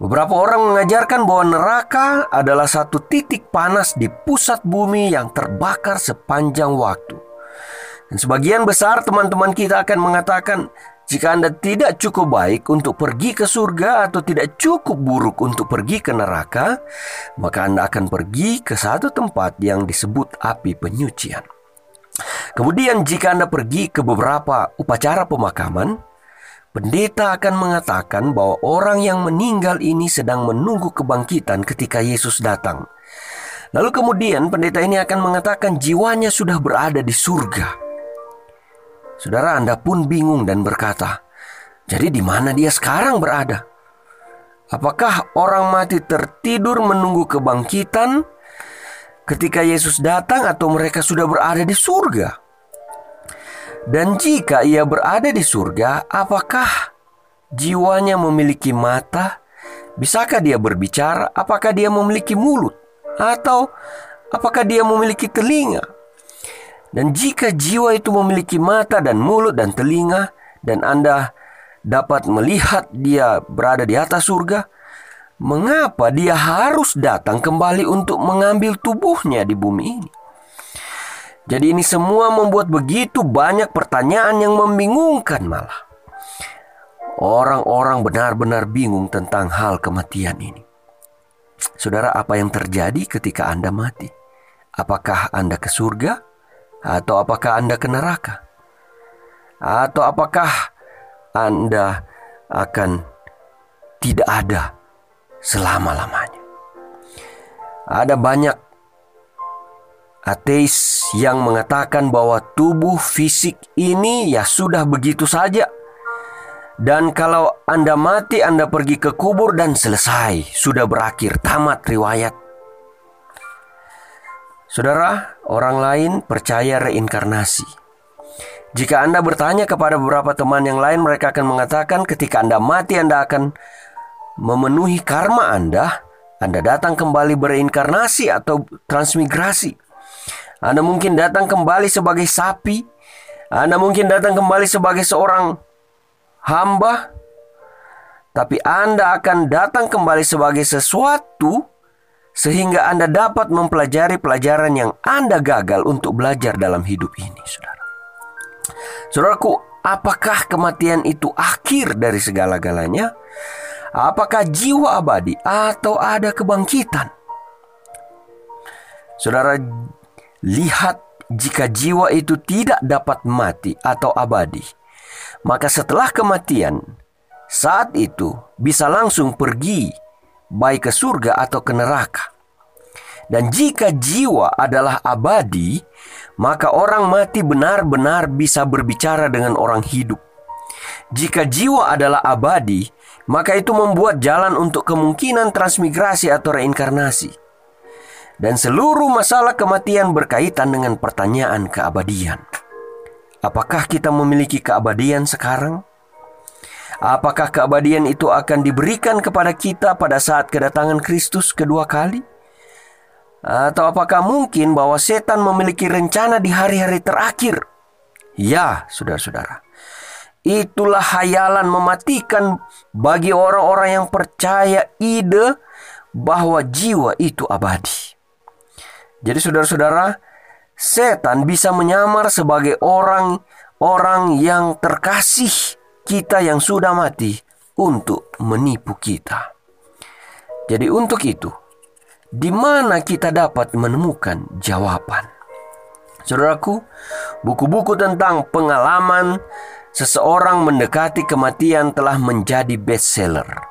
Beberapa orang mengajarkan bahwa neraka adalah satu titik panas di pusat bumi yang terbakar sepanjang waktu. Dan sebagian besar teman-teman kita akan mengatakan, jika Anda tidak cukup baik untuk pergi ke surga atau tidak cukup buruk untuk pergi ke neraka, maka Anda akan pergi ke satu tempat yang disebut api penyucian. Kemudian jika Anda pergi ke beberapa upacara pemakaman, pendeta akan mengatakan bahwa orang yang meninggal ini sedang menunggu kebangkitan ketika Yesus datang. Lalu kemudian pendeta ini akan mengatakan jiwanya sudah berada di surga. Saudara Anda pun bingung dan berkata, "Jadi di mana dia sekarang berada?" Apakah orang mati tertidur menunggu kebangkitan ketika Yesus datang atau mereka sudah berada di surga? Dan jika ia berada di surga, apakah jiwanya memiliki mata? Bisakah dia berbicara? Apakah dia memiliki mulut? Atau apakah dia memiliki telinga? Dan jika jiwa itu memiliki mata dan mulut dan telinga, dan Anda dapat melihat dia berada di atas surga, mengapa dia harus datang kembali untuk mengambil tubuhnya di bumi ini? Jadi ini semua membuat begitu banyak pertanyaan yang membingungkan malah. Orang-orang benar-benar bingung tentang hal kematian ini. Saudara, apa yang terjadi ketika Anda mati? Apakah Anda ke surga atau apakah Anda ke neraka? Atau apakah Anda akan tidak ada selama-lamanya? Ada banyak ateis yang mengatakan bahwa tubuh fisik ini ya sudah begitu saja. Dan kalau Anda mati, Anda pergi ke kubur dan selesai, sudah berakhir, tamat riwayat. Saudara, orang lain percaya reinkarnasi. Jika Anda bertanya kepada beberapa teman yang lain, mereka akan mengatakan ketika Anda mati Anda akan memenuhi karma Anda, Anda datang kembali bereinkarnasi atau transmigrasi. Anda mungkin datang kembali sebagai sapi, Anda mungkin datang kembali sebagai seorang hamba, tapi Anda akan datang kembali sebagai sesuatu sehingga Anda dapat mempelajari pelajaran yang Anda gagal untuk belajar dalam hidup ini, saudara. Saudaraku, apakah kematian itu akhir dari segala-galanya? Apakah jiwa abadi atau ada kebangkitan? Saudara, lihat jika jiwa itu tidak dapat mati atau abadi, maka setelah kematian, saat itu bisa langsung pergi baik ke surga atau ke neraka. Dan jika jiwa adalah abadi, maka orang mati benar-benar bisa berbicara dengan orang hidup. Jika jiwa adalah abadi, maka itu membuat jalan untuk kemungkinan transmigrasi atau reinkarnasi. Dan seluruh masalah kematian berkaitan dengan pertanyaan keabadian. Apakah kita memiliki keabadian sekarang? Apakah keabadian itu akan diberikan kepada kita pada saat kedatangan Kristus kedua kali? Atau apakah mungkin bahwa setan memiliki rencana di hari-hari terakhir? Ya, saudara-saudara. Itulah hayalan mematikan bagi orang-orang yang percaya ide bahwa jiwa itu abadi. Jadi saudara-saudara, setan bisa menyamar sebagai orang-orang yang terkasih kita yang sudah mati untuk menipu kita. Jadi untuk itu, di mana kita dapat menemukan jawaban? Saudaraku, buku-buku tentang pengalaman seseorang mendekati kematian telah menjadi bestseller.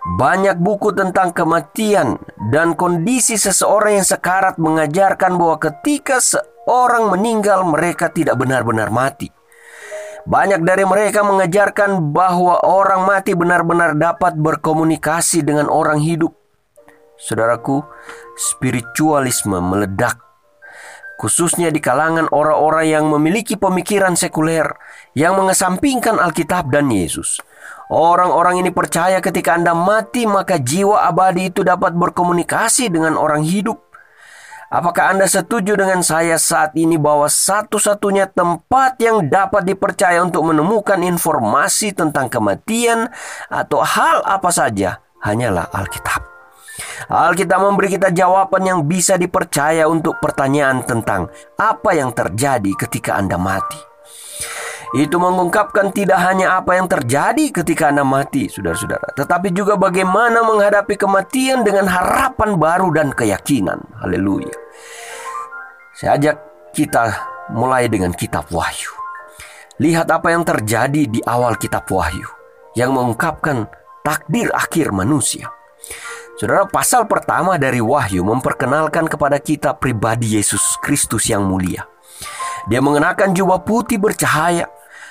Banyak buku tentang kematian dan kondisi seseorang yang sekarat mengajarkan bahwa ketika seorang meninggal mereka tidak benar-benar mati. Banyak dari mereka mengajarkan bahwa orang mati benar-benar dapat berkomunikasi dengan orang hidup. Saudaraku, spiritualisme meledak khususnya di kalangan orang-orang yang memiliki pemikiran sekuler yang mengesampingkan Alkitab dan Yesus. Orang-orang ini percaya ketika Anda mati maka jiwa abadi itu dapat berkomunikasi dengan orang hidup. Apakah Anda setuju dengan saya saat ini bahwa satu-satunya tempat yang dapat dipercaya untuk menemukan informasi tentang kematian atau hal apa saja hanyalah Alkitab? Alkitab memberi kita jawaban yang bisa dipercaya untuk pertanyaan tentang apa yang terjadi ketika Anda mati. Itu mengungkapkan tidak hanya apa yang terjadi ketika Anda mati, saudara-saudara, tetapi juga bagaimana menghadapi kematian dengan harapan baru dan keyakinan. Haleluya. Saya ajak kita mulai dengan kitab Wahyu. Lihat apa yang terjadi di awal kitab Wahyu yang mengungkapkan takdir akhir manusia. Saudara, pasal pertama dari Wahyu memperkenalkan kepada kita pribadi Yesus Kristus yang mulia. Dia mengenakan jubah putih bercahaya,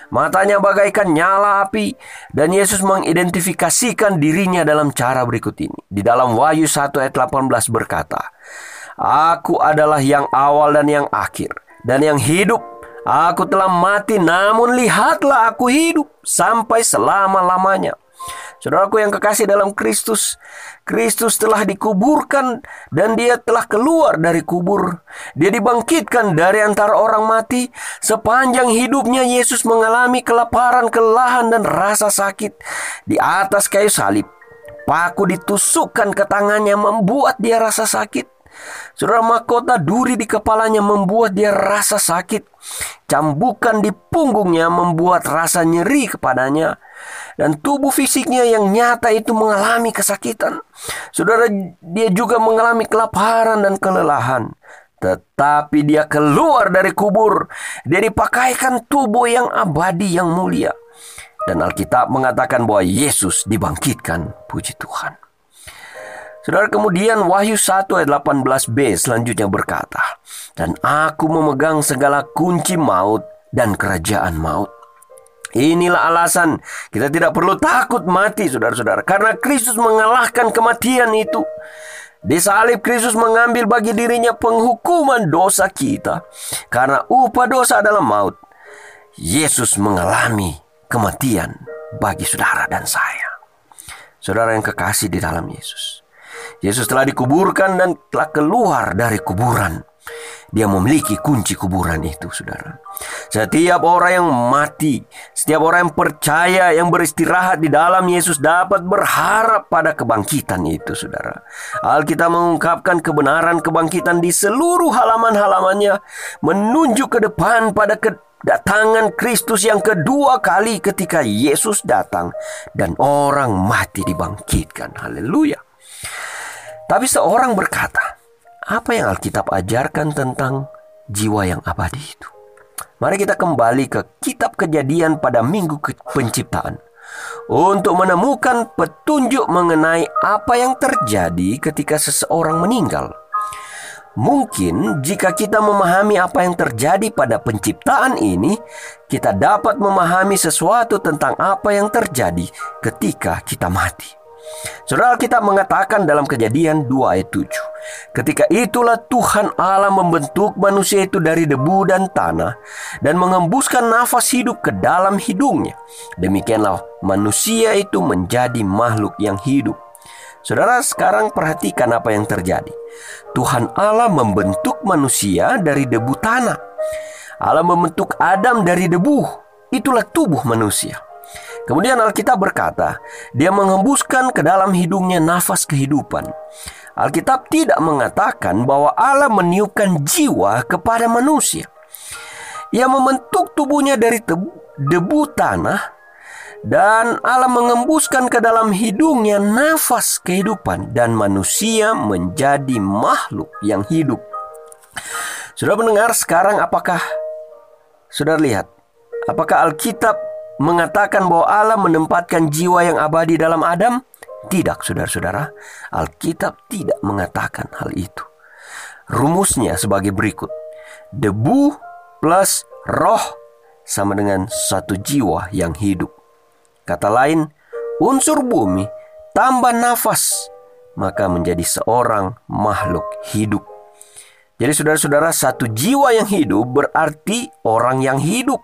Matanya bagaikan nyala api dan Yesus mengidentifikasikan dirinya dalam cara berikut ini. Di dalam Wahyu 1 ayat 18 berkata, Aku adalah yang awal dan yang akhir dan yang hidup. Aku telah mati namun lihatlah aku hidup sampai selama-lamanya. Saudaraku yang kekasih dalam Kristus, Kristus telah dikuburkan dan dia telah keluar dari kubur. Dia dibangkitkan dari antara orang mati. Sepanjang hidupnya Yesus mengalami kelaparan, kelelahan dan rasa sakit di atas kayu salib. Paku ditusukkan ke tangannya membuat dia rasa sakit. Saudara mahkota duri di kepalanya membuat dia rasa sakit. Cambukan di punggungnya membuat rasa nyeri kepadanya dan tubuh fisiknya yang nyata itu mengalami kesakitan. Saudara, dia juga mengalami kelaparan dan kelelahan. Tetapi dia keluar dari kubur. Dia dipakaikan tubuh yang abadi yang mulia. Dan Alkitab mengatakan bahwa Yesus dibangkitkan. Puji Tuhan. Saudara kemudian Wahyu 1 ayat 18b selanjutnya berkata. Dan aku memegang segala kunci maut dan kerajaan maut. Inilah alasan kita tidak perlu takut mati, saudara-saudara, karena Kristus mengalahkan kematian itu. Di salib Kristus mengambil bagi dirinya penghukuman dosa kita, karena upah dosa adalah maut. Yesus mengalami kematian bagi saudara dan saya. Saudara yang kekasih di dalam Yesus. Yesus telah dikuburkan dan telah keluar dari kuburan. Dia memiliki kunci kuburan itu, saudara. Setiap orang yang mati, setiap orang yang percaya, yang beristirahat di dalam Yesus dapat berharap pada kebangkitan itu, saudara. Alkitab mengungkapkan kebenaran kebangkitan di seluruh halaman-halamannya, menunjuk ke depan pada kedatangan Kristus yang kedua kali ketika Yesus datang dan orang mati dibangkitkan. Haleluya. Tapi seorang berkata, apa yang Alkitab ajarkan tentang jiwa yang abadi itu? Mari kita kembali ke kitab kejadian pada minggu penciptaan untuk menemukan petunjuk mengenai apa yang terjadi ketika seseorang meninggal. Mungkin jika kita memahami apa yang terjadi pada penciptaan ini, kita dapat memahami sesuatu tentang apa yang terjadi ketika kita mati. Saudara kita mengatakan dalam kejadian 2 ayat 7. Ketika itulah Tuhan Allah membentuk manusia itu dari debu dan tanah dan mengembuskan nafas hidup ke dalam hidungnya. Demikianlah manusia itu menjadi makhluk yang hidup. Saudara, sekarang perhatikan apa yang terjadi. Tuhan Allah membentuk manusia dari debu tanah. Allah membentuk Adam dari debu. Itulah tubuh manusia. Kemudian Alkitab berkata, dia menghembuskan ke dalam hidungnya nafas kehidupan. Alkitab tidak mengatakan bahwa Allah meniupkan jiwa kepada manusia. Ia membentuk tubuhnya dari debu tanah dan Allah mengembuskan ke dalam hidungnya nafas kehidupan dan manusia menjadi makhluk yang hidup. Sudah mendengar sekarang apakah sudah lihat apakah Alkitab mengatakan bahwa Allah menempatkan jiwa yang abadi dalam Adam? Tidak, saudara-saudara. Alkitab tidak mengatakan hal itu. Rumusnya sebagai berikut. Debu plus roh sama dengan satu jiwa yang hidup. Kata lain, unsur bumi tambah nafas, maka menjadi seorang makhluk hidup. Jadi saudara-saudara, satu jiwa yang hidup berarti orang yang hidup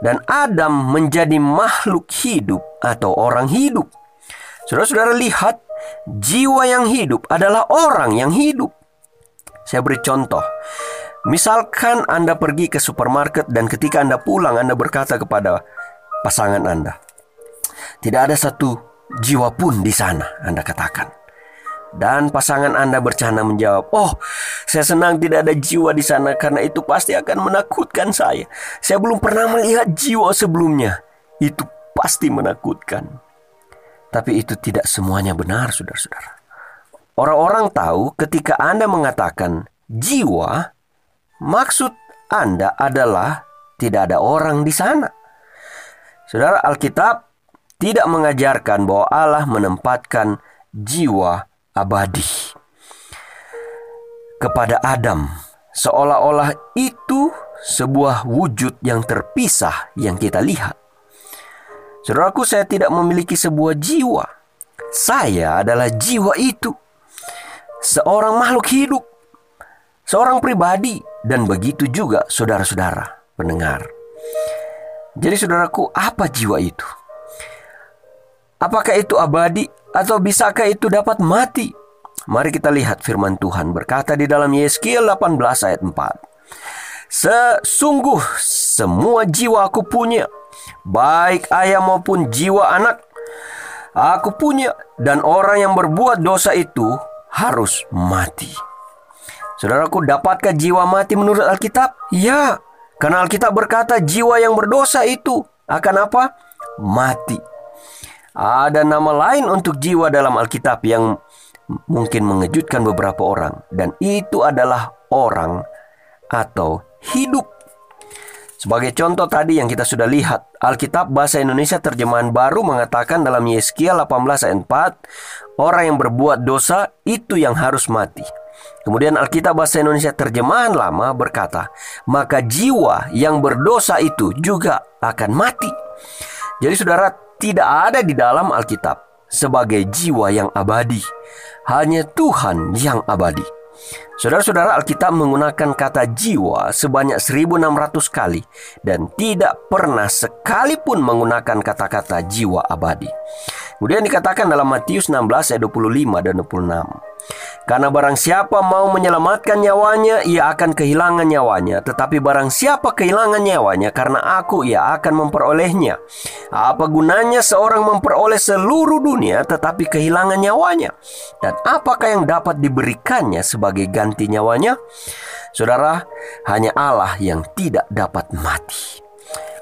dan Adam menjadi makhluk hidup atau orang hidup. Saudara-saudara lihat, jiwa yang hidup adalah orang yang hidup. Saya beri contoh. Misalkan Anda pergi ke supermarket dan ketika Anda pulang Anda berkata kepada pasangan Anda, "Tidak ada satu jiwa pun di sana," Anda katakan. Dan pasangan Anda bercanda menjawab, "Oh, saya senang tidak ada jiwa di sana karena itu pasti akan menakutkan saya. Saya belum pernah melihat jiwa sebelumnya. Itu pasti menakutkan." Tapi itu tidak semuanya benar, saudara-saudara. Orang-orang tahu ketika Anda mengatakan jiwa, maksud Anda adalah tidak ada orang di sana. Saudara, Alkitab tidak mengajarkan bahwa Allah menempatkan jiwa abadi kepada Adam, seolah-olah itu sebuah wujud yang terpisah yang kita lihat. Saudaraku, saya tidak memiliki sebuah jiwa. Saya adalah jiwa itu. Seorang makhluk hidup. Seorang pribadi. Dan begitu juga saudara-saudara pendengar. Jadi saudaraku, apa jiwa itu? Apakah itu abadi atau bisakah itu dapat mati? Mari kita lihat firman Tuhan berkata di dalam Yeskiel 18 ayat 4. Sesungguh semua jiwa aku punya, baik ayah maupun jiwa anak, aku punya dan orang yang berbuat dosa itu harus mati. Saudaraku, dapatkah jiwa mati menurut Alkitab? Ya, karena Alkitab berkata jiwa yang berdosa itu akan apa? Mati. Ada nama lain untuk jiwa dalam Alkitab yang mungkin mengejutkan beberapa orang, dan itu adalah orang atau hidup. Sebagai contoh tadi yang kita sudah lihat, Alkitab Bahasa Indonesia terjemahan baru mengatakan dalam Yeskiel 18 ayat 4, orang yang berbuat dosa itu yang harus mati. Kemudian Alkitab Bahasa Indonesia terjemahan lama berkata, maka jiwa yang berdosa itu juga akan mati. Jadi saudara, tidak ada di dalam Alkitab sebagai jiwa yang abadi. Hanya Tuhan yang abadi. Saudara-saudara Alkitab menggunakan kata jiwa sebanyak 1600 kali dan tidak pernah sekalipun menggunakan kata-kata jiwa abadi. Kemudian dikatakan dalam Matius 16 ayat 25 dan 26. Karena barang siapa mau menyelamatkan nyawanya, ia akan kehilangan nyawanya. Tetapi barang siapa kehilangan nyawanya karena aku, ia akan memperolehnya. Apa gunanya seorang memperoleh seluruh dunia tetapi kehilangan nyawanya? Dan apakah yang dapat diberikannya sebagai ganti nyawanya? Saudara, hanya Allah yang tidak dapat mati.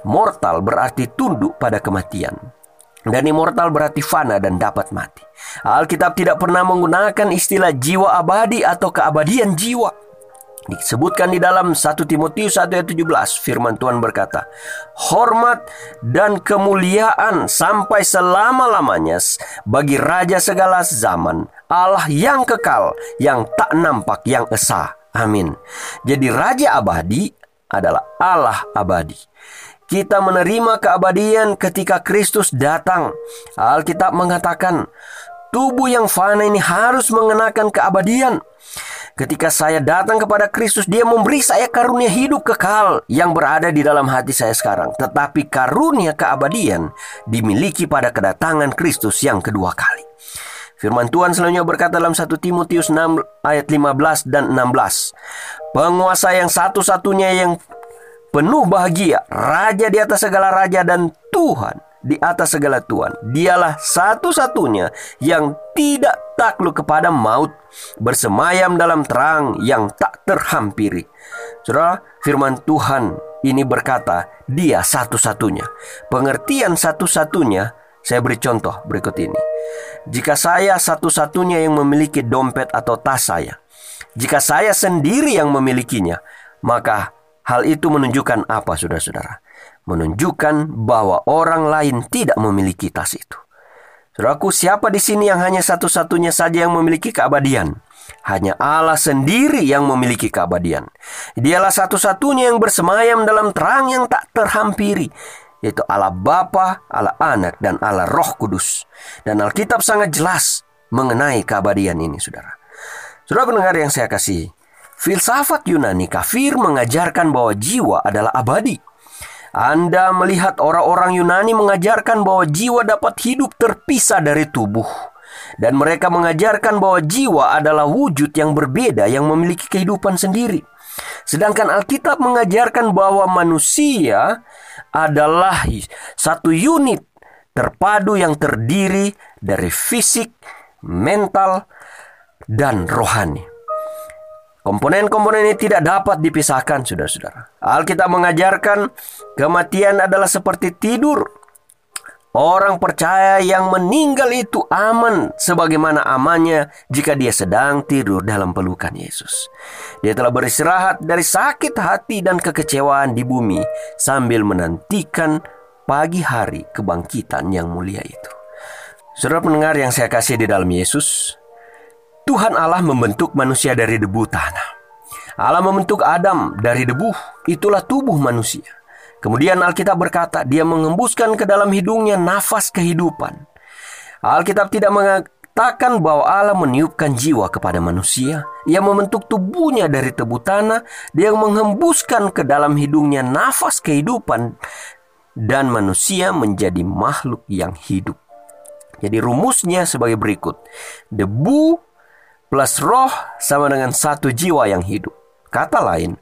Mortal berarti tunduk pada kematian. Dan immortal berarti fana dan dapat mati. Alkitab tidak pernah menggunakan istilah jiwa abadi atau keabadian jiwa. Disebutkan di dalam 1 Timotius 1 ayat 17 firman Tuhan berkata, "Hormat dan kemuliaan sampai selama-lamanya bagi raja segala zaman, Allah yang kekal, yang tak nampak, yang esa." Amin. Jadi raja abadi adalah Allah abadi. Kita menerima keabadian ketika Kristus datang. Alkitab mengatakan, tubuh yang fana ini harus mengenakan keabadian. Ketika saya datang kepada Kristus, Dia memberi saya karunia hidup kekal yang berada di dalam hati saya sekarang. Tetapi karunia keabadian dimiliki pada kedatangan Kristus yang kedua kali. Firman Tuhan selanjutnya berkata dalam 1 Timotius 6 ayat 15 dan 16. Penguasa yang satu-satunya yang penuh bahagia, raja di atas segala raja dan Tuhan di atas segala Tuhan. Dialah satu-satunya yang tidak takluk kepada maut, bersemayam dalam terang yang tak terhampiri. Saudara, firman Tuhan ini berkata, dia satu-satunya. Pengertian satu-satunya, saya beri contoh berikut ini. Jika saya satu-satunya yang memiliki dompet atau tas saya, jika saya sendiri yang memilikinya, maka hal itu menunjukkan apa, saudara-saudara? menunjukkan bahwa orang lain tidak memiliki tas itu. Saudaraku, siapa di sini yang hanya satu-satunya saja yang memiliki keabadian? Hanya Allah sendiri yang memiliki keabadian. Dialah satu-satunya yang bersemayam dalam terang yang tak terhampiri, yaitu Allah Bapa, Allah Anak, dan Allah Roh Kudus. Dan Alkitab sangat jelas mengenai keabadian ini, saudara. Saudara pendengar yang saya kasih, filsafat Yunani kafir mengajarkan bahwa jiwa adalah abadi. Anda melihat orang-orang Yunani mengajarkan bahwa jiwa dapat hidup terpisah dari tubuh. Dan mereka mengajarkan bahwa jiwa adalah wujud yang berbeda yang memiliki kehidupan sendiri. Sedangkan Alkitab mengajarkan bahwa manusia adalah satu unit terpadu yang terdiri dari fisik, mental, dan rohani. Komponen-komponen ini tidak dapat dipisahkan, saudara-saudara. Alkitab mengajarkan kematian adalah seperti tidur. Orang percaya yang meninggal itu aman sebagaimana amannya jika dia sedang tidur dalam pelukan Yesus. Dia telah beristirahat dari sakit hati dan kekecewaan di bumi sambil menantikan pagi hari kebangkitan yang mulia itu. Saudara pendengar yang saya kasih di dalam Yesus, Tuhan Allah membentuk manusia dari debu tanah. Allah membentuk Adam dari debu, itulah tubuh manusia. Kemudian Alkitab berkata, dia mengembuskan ke dalam hidungnya nafas kehidupan. Alkitab tidak mengatakan bahwa Allah meniupkan jiwa kepada manusia. Ia membentuk tubuhnya dari tebu tanah, dia menghembuskan ke dalam hidungnya nafas kehidupan dan manusia menjadi makhluk yang hidup. Jadi rumusnya sebagai berikut. Debu plus roh sama dengan satu jiwa yang hidup. Kata lain,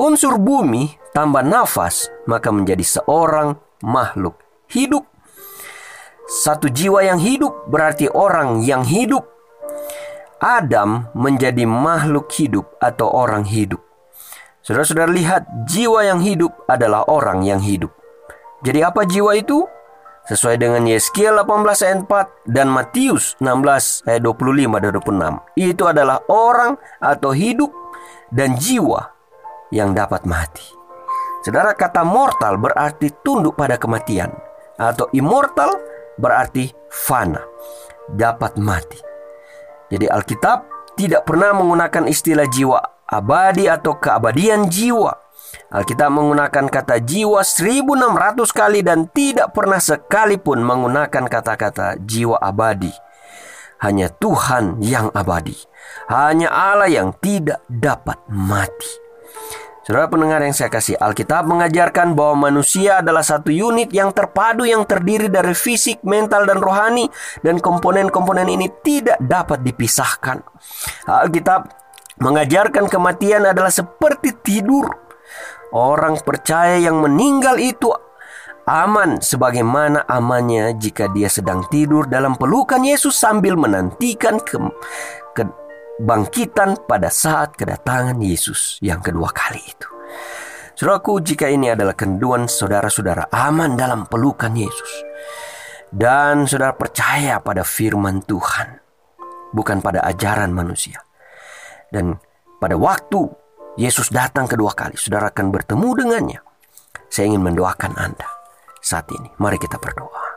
unsur bumi tambah nafas maka menjadi seorang makhluk hidup. Satu jiwa yang hidup berarti orang yang hidup. Adam menjadi makhluk hidup atau orang hidup. Saudara-saudara lihat, jiwa yang hidup adalah orang yang hidup. Jadi apa jiwa itu? Sesuai dengan Yeskiel 18 ayat 4 dan Matius 16 ayat 25 dan 26. Itu adalah orang atau hidup dan jiwa yang dapat mati. Saudara kata mortal berarti tunduk pada kematian atau immortal berarti fana, dapat mati. Jadi Alkitab tidak pernah menggunakan istilah jiwa abadi atau keabadian jiwa Alkitab menggunakan kata jiwa 1600 kali dan tidak pernah sekalipun menggunakan kata-kata jiwa abadi. Hanya Tuhan yang abadi. Hanya Allah yang tidak dapat mati. Saudara pendengar yang saya kasih, Alkitab mengajarkan bahwa manusia adalah satu unit yang terpadu yang terdiri dari fisik, mental, dan rohani. Dan komponen-komponen ini tidak dapat dipisahkan. Alkitab mengajarkan kematian adalah seperti tidur Orang percaya yang meninggal itu aman sebagaimana amannya jika dia sedang tidur dalam pelukan Yesus sambil menantikan ke kebangkitan pada saat kedatangan Yesus yang kedua kali itu. Saudaraku, jika ini adalah kenduan saudara-saudara aman dalam pelukan Yesus dan saudara percaya pada firman Tuhan, bukan pada ajaran manusia. Dan pada waktu Yesus datang kedua kali, saudara akan bertemu dengannya. Saya ingin mendoakan Anda saat ini. Mari kita berdoa.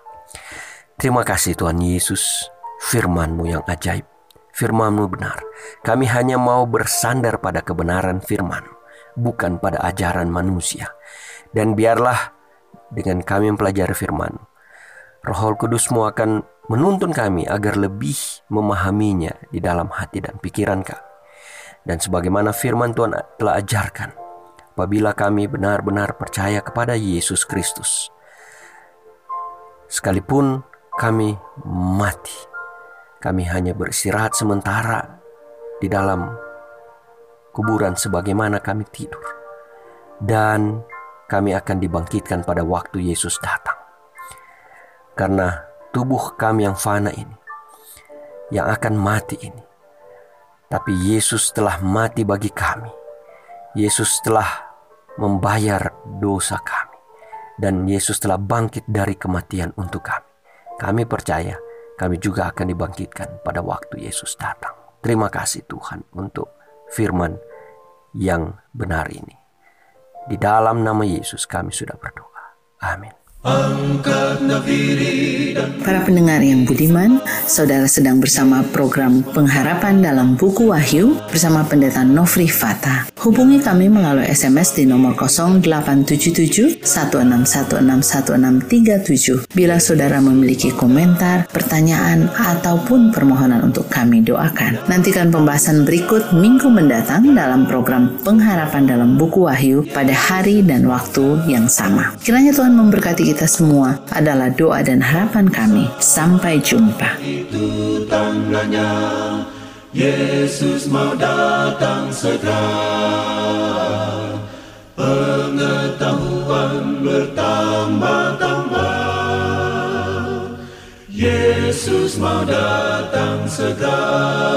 Terima kasih Tuhan Yesus, firman-Mu yang ajaib. Firman-Mu benar. Kami hanya mau bersandar pada kebenaran firman, bukan pada ajaran manusia. Dan biarlah dengan kami mempelajari firman, Roh Kudus-Mu akan menuntun kami agar lebih memahaminya di dalam hati dan pikiran kami. Dan sebagaimana firman Tuhan telah ajarkan, apabila kami benar-benar percaya kepada Yesus Kristus, sekalipun kami mati, kami hanya beristirahat sementara di dalam kuburan sebagaimana kami tidur. Dan kami akan dibangkitkan pada waktu Yesus datang. Karena tubuh kami yang fana ini, yang akan mati ini. Tapi Yesus telah mati bagi kami. Yesus telah membayar dosa kami. Dan Yesus telah bangkit dari kematian untuk kami. Kami percaya kami juga akan dibangkitkan pada waktu Yesus datang. Terima kasih Tuhan untuk firman yang benar ini. Di dalam nama Yesus kami sudah berdoa. Amin. Para pendengar yang budiman, saudara sedang bersama program pengharapan dalam buku Wahyu bersama pendeta Nofri Fata. Hubungi kami melalui SMS di nomor 0877 16161637 bila saudara memiliki komentar, pertanyaan, ataupun permohonan untuk kami doakan. Nantikan pembahasan berikut minggu mendatang dalam program pengharapan dalam buku Wahyu pada hari dan waktu yang sama. Kiranya Tuhan memberkati kita semua adalah doa dan harapan kami. Sampai jumpa. Itu tandanya Yesus mau datang segera. Pengetahuan bertambah-tambah. Yesus mau datang segera.